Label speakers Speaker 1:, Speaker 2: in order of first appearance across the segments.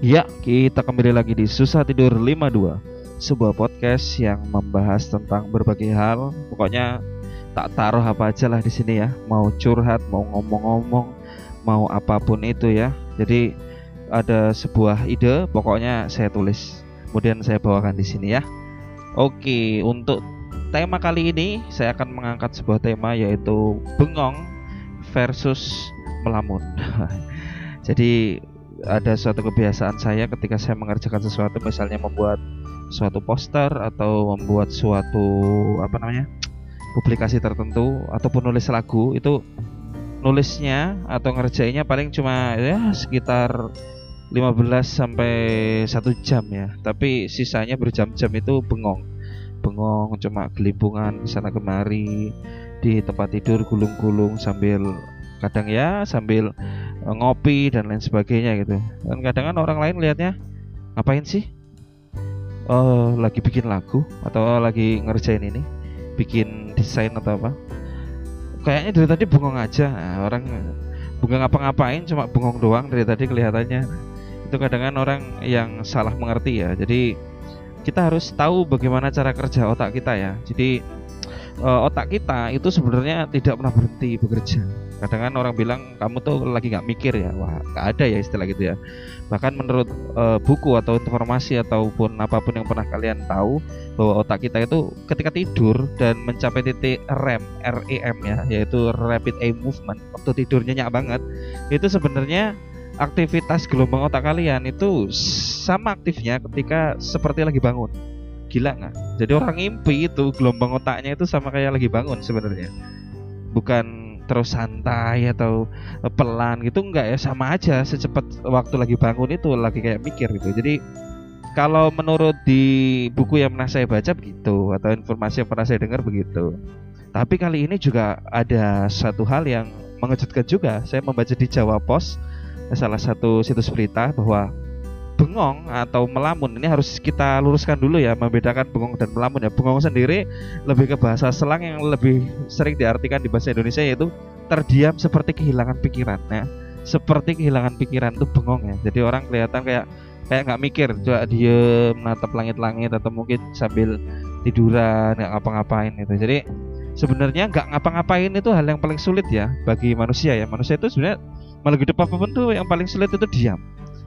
Speaker 1: Ya, kita kembali lagi di Susah Tidur 52 Sebuah podcast yang membahas tentang berbagai hal. Pokoknya tak taruh apa aja lah di sini ya. Mau curhat, mau ngomong-ngomong Mau apa pun itu ya. Jadi ada sebuah ide Pokoknya saya tulis. Kemudian saya bawakan di sini ya. Oke, untuk tema kali ini Saya akan mengangkat sebuah tema yaitu Bengong versus melamun. Jadi ada suatu kebiasaan saya ketika saya mengerjakan sesuatu misalnya membuat suatu poster atau membuat suatu apa namanya publikasi tertentu ataupun nulis lagu itu nulisnya atau ngerjainnya paling cuma ya sekitar 15 sampai satu jam ya. Tapi sisanya berjam-jam itu bengong. Bengong cuma gelimpungan sana kemari di tempat tidur gulung-gulung sambil kadang ya sambil ngopi dan lain sebagainya gitu. Dan kadang kan orang lain lihatnya ngapain sih? Oh lagi bikin lagu atau lagi ngerjain ini bikin desain atau apa. Kayaknya dari tadi bengong aja. Nah, orang bukan ngapa-ngapain cuma bengong doang dari tadi kelihatannya. Itu kadang kan orang yang salah mengerti ya. Jadi kita harus tahu bagaimana cara kerja otak kita ya. Jadi uh, otak kita itu sebenarnya tidak pernah berhenti bekerja kadang kan orang bilang kamu tuh lagi nggak mikir ya. Wah nggak ada ya istilah gitu ya. Bahkan menurut e, buku atau informasi ataupun apa pun yang pernah kalian tahu bahwa otak kita itu ketika tidur dan mencapai titik REM REM ya yaitu rapid eye movement waktu tidurnya nyak banget itu sebenarnya aktivitas gelombang otak kalian itu sama aktifnya ketika seperti lagi bangun. Gila nggak? Jadi orang mimpi itu gelombang otaknya itu sama kayak lagi bangun sebenarnya. Bukan terus santai atau eh, pelan gitu enggak ya sama aja secepat waktu lagi bangun itu lagi kayak mikir gitu. Jadi kalau menurut di buku yang pernah saya baca begitu atau informasi yang pernah saya dengar begitu. Tapi kali ini juga ada satu hal yang mengejutkan juga. Saya membaca di Jawa Pos salah satu situs berita bahwa bengong atau melamun ini harus kita luruskan dulu ya membedakan bengong dan melamun ya. Bengong sendiri lebih ke bahasa selang yang lebih sering diartikan di bahasa Indonesia yaitu terdiam seperti kehilangan pikiran. Ya seperti kehilangan pikiran itu bengong ya. Jadi orang kelihatan kayak kayak nggak mikir coba dia menatap langit-langit atau mungkin sambil tiduran nggak ngapa-ngapain itu jadi sebenarnya nggak ngapa-ngapain itu hal yang paling sulit ya bagi manusia ya. Manusia itu sebenarnya malah hidup apa pun tuh yang paling sulit itu diam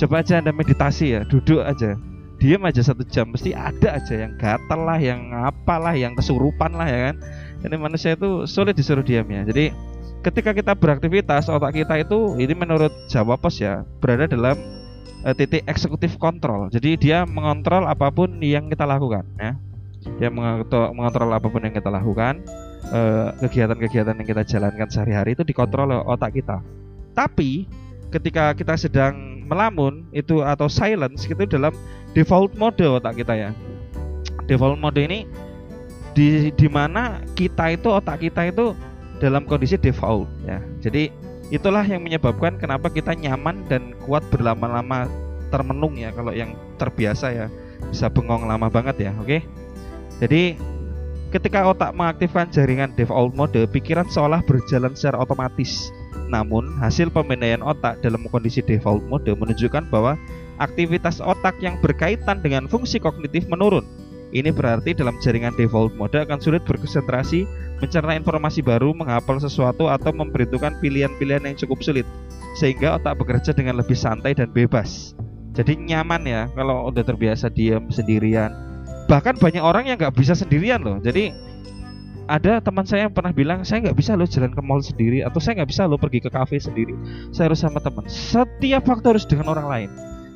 Speaker 1: coba aja anda meditasi ya duduk aja. Diam aja satu jam mesti ada aja yang gatal lah yang apalah yang kesurupan lah ya kan? Ini manusia itu sulit disuruh diam ya. Jadi ketika kita beraktivitas otak kita itu ini menurut Jawa Pos ya berada dalam uh, titik eksekutif kontrol. Jadi dia mengontrol apa pun yang kita lakukan ya. Dia mengontrol apa pun yang kita lakukan eh, kegiatan-kegiatan yang kita jalankan sehari-hari itu dikontrol oleh otak kita. Tapi ketika kita sedang melamun itu atau silence itu dalam default mode otak kita ya. Default mode ini di di mana kita itu otak kita itu dalam kondisi default ya. Jadi itulah yang menyebabkan kenapa kita nyaman dan kuat berlama-lama termenung ya kalau yang terbiasa ya bisa bengong lama banget ya oke jadi ketika otak mengaktifkan jaringan default mode pikiran seolah berjalan secara otomatis namun, hasil pemindaian otak dalam kondisi default mode menunjukkan bahwa aktivitas otak yang berkaitan dengan fungsi kognitif menurun. Ini berarti dalam jaringan default mode akan sulit berkonsentrasi, mencerna informasi baru, menghafal sesuatu atau memperhitungkan pilihan-pilihan yang cukup sulit. Sehingga otak bekerja dengan lebih santai dan bebas. Jadi nyaman ya kalau udah terbiasa diam sendirian. Bahkan banyak orang yang nggak bisa sendirian loh. Jadi ada teman saya yang pernah bilang saya nggak bisa lo jalan ke mall sendiri atau saya nggak bisa lo pergi ke kafe sendiri. Saya harus sama teman. Setiap waktu harus dengan orang lain.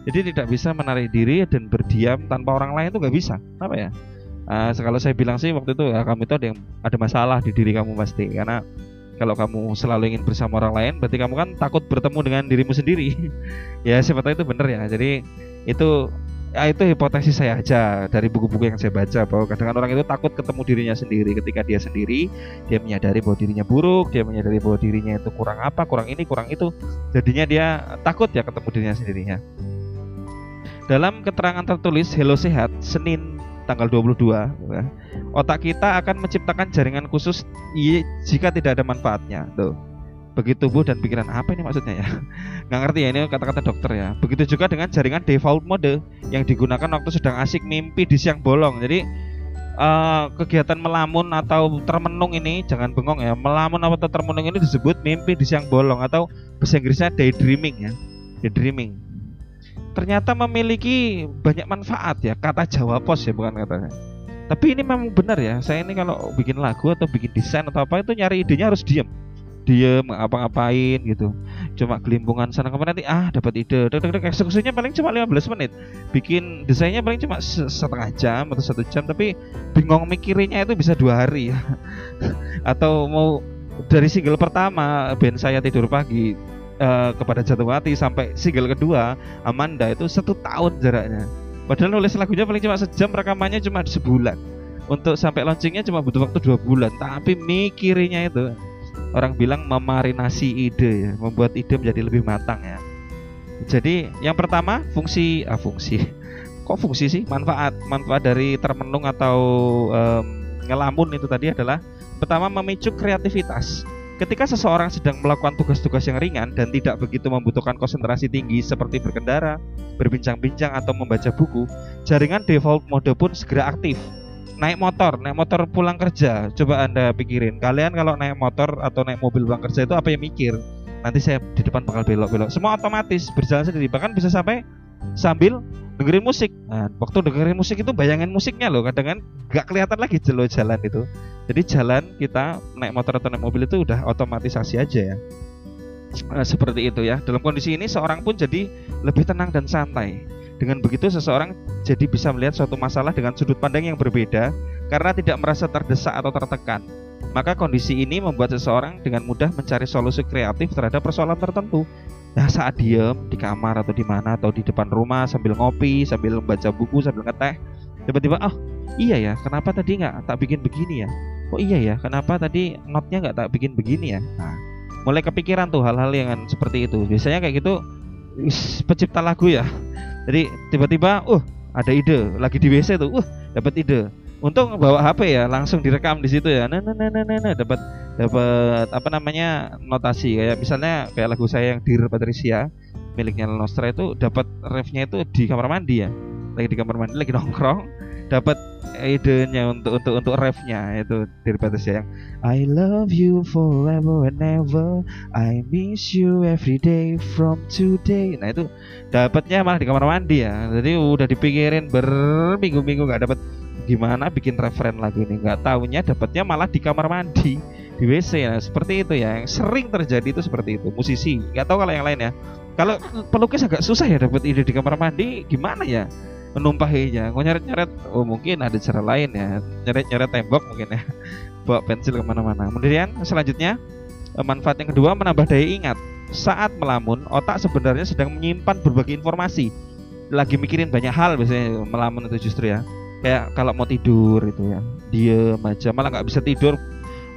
Speaker 1: Jadi tidak bisa menarik diri dan berdiam tanpa orang lain itu nggak bisa. Apa ya? Uh, kalau saya bilang sih waktu itu ya, kamu itu ada yang ada masalah di diri kamu pasti. Karena kalau kamu selalu ingin bersama orang lain berarti kamu kan takut bertemu dengan dirimu sendiri. Ya siapa tahu itu benar ya. Jadi itu ya itu hipotesis saya aja dari buku-buku yang saya baca bahwa kadang, orang itu takut ketemu dirinya sendiri ketika dia sendiri. Dia menyadari bahwa dirinya buruk dia menyadari bahwa dirinya itu kurang apa kurang ini kurang itu. Jadinya dia takut ya ketemu dirinya sendirinya. Dalam keterangan tertulis Hello Sehat Senin tanggal 22 ya, otak kita akan menciptakan jaringan khusus jika tidak ada manfaatnya. Tuh bagi tubuh dan pikiran apa ini maksudnya ya? Nggak ngerti ya ini kata-kata dokter ya. Begitu juga dengan jaringan default mode yang digunakan waktu sedang asik mimpi di siang bolong. Jadi uh, kegiatan melamun atau termenung ini jangan bengong ya melamun atau termenung ini disebut mimpi di siang bolong atau bahasa Inggrisnya daydreaming ya. Daydreaming. Ternyata memiliki banyak manfaat ya kata Jawa Pos ya bukan katanya. Tapi ini memang benar ya saya ini kalau bikin lagu atau bikin desain atau apa itu nyari idenya harus diem diem ngapa-ngapain gitu. Cuma gelimbungan sana ke mana nanti ah dapat ide. Dek, dek, eksekusinya paling cuma 15 menit. Bikin desainnya paling cuma setengah jam atau satu jam tapi bingung mikirinnya itu bisa dua hari. Atau mau dari single pertama band saya tidur pagi uh, kepada jatuh hati sampai single kedua Amanda itu satu tahun jaraknya. Padahal nulis lagunya paling cuma sejam rekamannya cuma sebulan. Untuk sampai launchingnya cuma butuh waktu dua bulan. Tapi mikirnya itu orang bilang memarinasi ide ya, membuat ide menjadi lebih matang ya. Jadi yang pertama fungsi ah fungsi. Kok fungsi sih? Manfaat. Manfaat dari termenung atau um, ngelamun itu tadi adalah pertama memicu kreativitas. Ketika seseorang sedang melakukan tugas-tugas yang ringan dan tidak begitu membutuhkan konsentrasi tinggi seperti berkendara, berbincang-bincang atau membaca buku, jaringan default mode pun segera aktif naik motor, naik motor pulang kerja. Coba Anda pikirin, kalian kalau naik motor atau naik mobil pulang kerja itu apa yang mikir? Nanti saya di depan bakal belok-belok. Semua otomatis berjalan sendiri. Bahkan bisa sampai sambil dengerin musik. Nah, waktu dengerin musik itu bayangin musiknya loh. Kadang kan nggak kelihatan lagi jelo jalan itu. Jadi jalan kita naik motor atau naik mobil itu udah otomatisasi aja ya. Nah, seperti itu ya. Dalam kondisi ini seorang pun jadi lebih tenang dan santai. Dengan begitu seseorang jadi bisa melihat suatu masalah dengan sudut pandang yang berbeda karena tidak merasa terdesak atau tertekan. Maka kondisi ini membuat seseorang dengan mudah mencari solusi kreatif terhadap persoalan tertentu. Nah saat diem di kamar atau di mana atau di depan rumah sambil ngopi, sambil membaca buku, sambil ngeteh, tiba-tiba oh iya ya kenapa tadi nggak tak bikin begini ya? Oh iya ya kenapa tadi notnya nggak tak bikin begini ya? Nah mulai kepikiran tuh hal-hal yang seperti itu. Biasanya kayak gitu pencipta lagu ya jadi tiba-tiba, uh ada ide, lagi di WC tuh, uh dapat ide. Untung bawa HP ya, langsung direkam di situ ya. Nah, nah, nah, nah, nah, nah. dapat dapat apa namanya notasi kayak misalnya kayak lagu saya yang Dear Patricia miliknya Nostra itu dapat refnya itu di kamar mandi ya. Lagi di kamar mandi, lagi nongkrong, dapat idenya untuk untuk untuk refnya itu dari Patricia yang I love you forever and ever I miss you every day from today. Nah itu dapatnya malah di kamar mandi ya. Jadi udah dipikirin berminggu-minggu nggak dapat gimana bikin referen lagu ini? Nggak tahunya dapatnya malah di kamar mandi di WC nah seperti itu ya. Yang sering terjadi itu seperti itu. Musisi nggak tahu kalau yang lain ya. Kalau pelukis agak susah ya dapat ide di kamar mandi gimana ya menumpahinya mau nyeret nyeret oh mungkin ada cara lain ya. Nyeret nyeret tembok mungkin ya. Bawa pensil ke mana-mana. Kemudian selanjutnya eh, manfaat yang kedua menambah daya ingat. Saat melamun otak sebenarnya sedang menyimpan berbagai informasi. Lagi mikirin banyak hal biasanya melamun itu justru ya. Kayak kalau mau tidur itu ya. Dia aja malah nggak bisa tidur.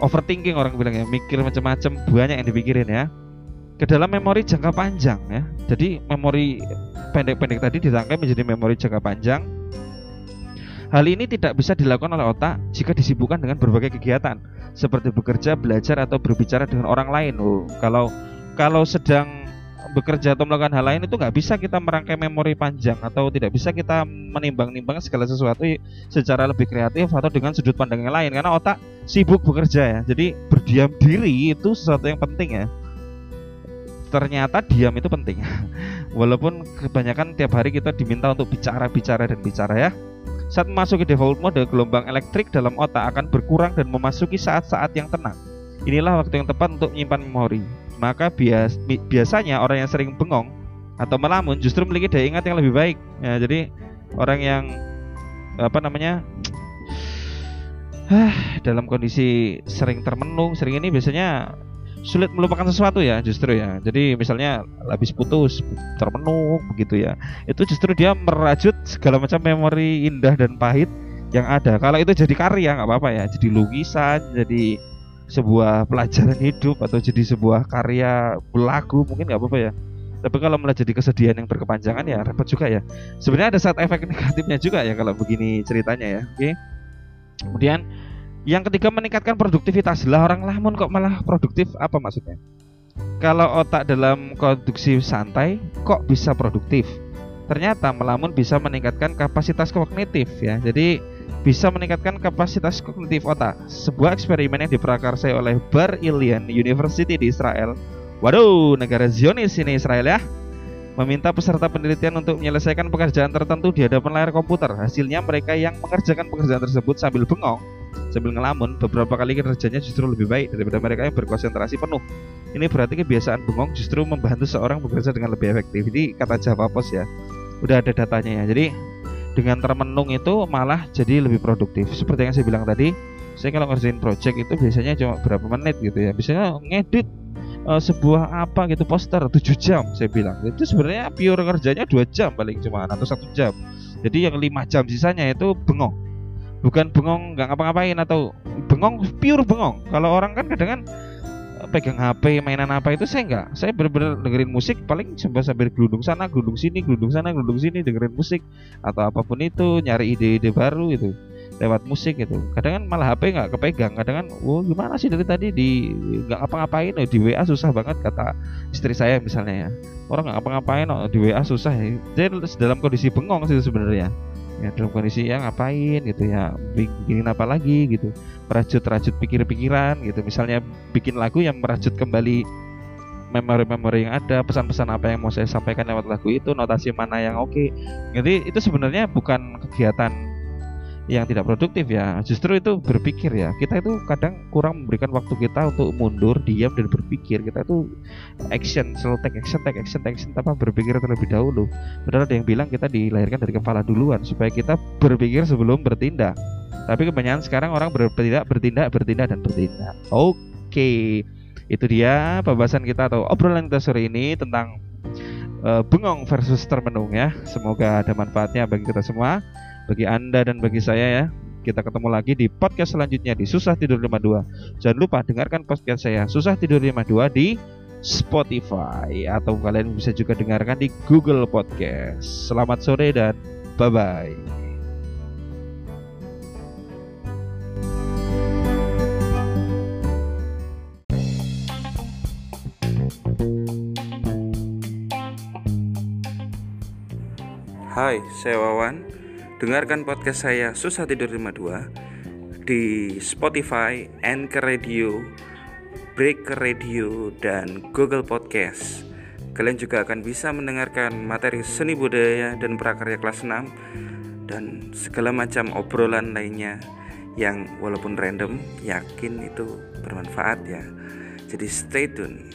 Speaker 1: Overthinking orang bilang ya mikir macam-macam banyak yang dipikirin ya. Ke dalam memori jangka panjang ya. Jadi memori pendek-pendek tadi dirangkai menjadi memori jangka panjang. Hal ini tidak bisa dilakukan oleh otak jika disibukkan dengan berbagai kegiatan seperti bekerja, belajar atau berbicara dengan orang lain. Oh, kalau kalau sedang bekerja atau melakukan hal lain itu nggak bisa kita merangkai memori panjang atau tidak bisa kita menimbang-nimbang segala sesuatu secara lebih kreatif atau dengan sudut pandang yang lain karena otak sibuk bekerja ya. Jadi berdiam diri itu sesuatu yang penting ya ternyata diam itu penting walaupun kebanyakan tiap hari kita diminta untuk bicara bicara dan bicara ya. Saat memasuki default mode gelombang elektrik dalam otak akan berkurang dan memasuki saat-saat yang tenang. Inilah waktu yang tepat untuk menyimpan memori. Maka bias, biasanya orang yang sering bengong atau melamun justru memiliki daya ingat yang lebih baik. Ya jadi orang yang apa namanya dalam kondisi sering termenung sering ini biasanya sulit melupakan sesuatu ya justru ya. Jadi misalnya habis putus termenung begitu ya. Itu justru dia merajut segala macam memori indah dan pahit yang ada. Kalau itu jadi karya nggak apa-apa ya. Jadi lukisan jadi sebuah pelajaran hidup atau jadi sebuah karya lagu mungkin nggak apa-apa ya. Tapi kalau mulai jadi kesedihan yang berkepanjangan ya repot juga ya. Sebenarnya ada saat efek negatifnya juga ya kalau begini ceritanya ya. Oke. Kemudian yang ketiga meningkatkan produktivitas. Lah orang lamun kok malah produktif apa maksudnya? kalau otak dalam konduksi santai kok bisa produktif? Ternyata melamun bisa meningkatkan kapasitas kognitif ya. Jadi bisa meningkatkan kapasitas kognitif otak. Sebuah eksperimen yang diprakarsai oleh Bar Ilan University di Israel. Waduh negara Zionis ini Israel ya. Meminta peserta penelitian untuk menyelesaikan pekerjaan tertentu di hadapan layar komputer. Hasilnya mereka yang mengerjakan pekerjaan tersebut sambil bengong sambil ngelamun beberapa kali kerjanya justru lebih baik daripada mereka yang berkonsentrasi penuh. Ini berarti kebiasaan bengong justru membantu seorang bekerja dengan lebih efektif. Ini kata Java Post ya udah ada datanya ya. Jadi dengan termenung itu malah jadi lebih produktif. Seperti yang saya bilang tadi saya kalau ngerjain project itu biasanya cuma berapa menit gitu ya. Biasanya ngedit uh, sebuah apa gitu poster 7 jam saya bilang. Itu sebenarnya pure kerjanya dua jam paling cuma atau satu jam. Jadi yang lima jam sisanya itu bengong bukan bengong nggak ngapa-ngapain atau bengong pure bengong. Kalau orang kan kadang kan eh, pegang HP mainan apa itu saya enggak saya benar-benar dengerin musik paling sambil sambil gelundung sana gelundung sini gelundung sana gelundung sini dengerin musik. Atau apa pun itu nyari ide-ide baru itu lewat musik gitu. Kadang kan malah HP nggak kepegang. Kadang kan oh gimana sih dari tadi di nggak ngapa-ngapain oh, di WA susah banget kata istri saya misalnya ya. Orang nggak ngapa-ngapain oh, di WA susah ya. jadi dalam kondisi bengong sih sebenarnya ya dalam kondisi yang ngapain? gitu ya bikin apa lagi? gitu. Merajut-rajut pikir-pikiran gitu. Misalnya bikin lagu yang merajut kembali memori-memori yang ada pesan-pesan apa yang mau saya sampaikan lewat lagu itu notasi mana yang oke. Okay. jadi itu sebenarnya bukan kegiatan yang tidak produktif ya. Justru itu berpikir ya. Kita itu kadang kurang memberikan waktu kita untuk mundur diam dan berpikir. Kita itu action selalu take action take action take action tanpa berpikir terlebih dahulu. Padahal ada yang bilang kita dilahirkan dari kepala duluan supaya kita berpikir sebelum bertindak. Tapi kebanyakan sekarang orang bertindak bertindak bertindak dan bertindak. Oke itu dia pembahasan kita atau obrolan kita sore ini tentang uh, bengong versus termenung ya. Semoga ada manfaatnya bagi kita semua bagi Anda dan bagi saya ya. Kita ketemu lagi di podcast selanjutnya di Susah Tidur 52. Jangan lupa dengarkan podcast saya Susah Tidur 52 di Spotify atau kalian bisa juga dengarkan di Google Podcast. Selamat sore dan bye bye.
Speaker 2: Hai, saya Wawan Dengarkan podcast saya Susah Tidur 52 di Spotify, Anchor Radio, Breaker Radio, dan Google Podcast. Kalian juga akan bisa mendengarkan materi seni budaya dan prakarya kelas 6 dan segala macam obrolan lainnya yang walaupun random yakin itu bermanfaat ya. Jadi stay tune.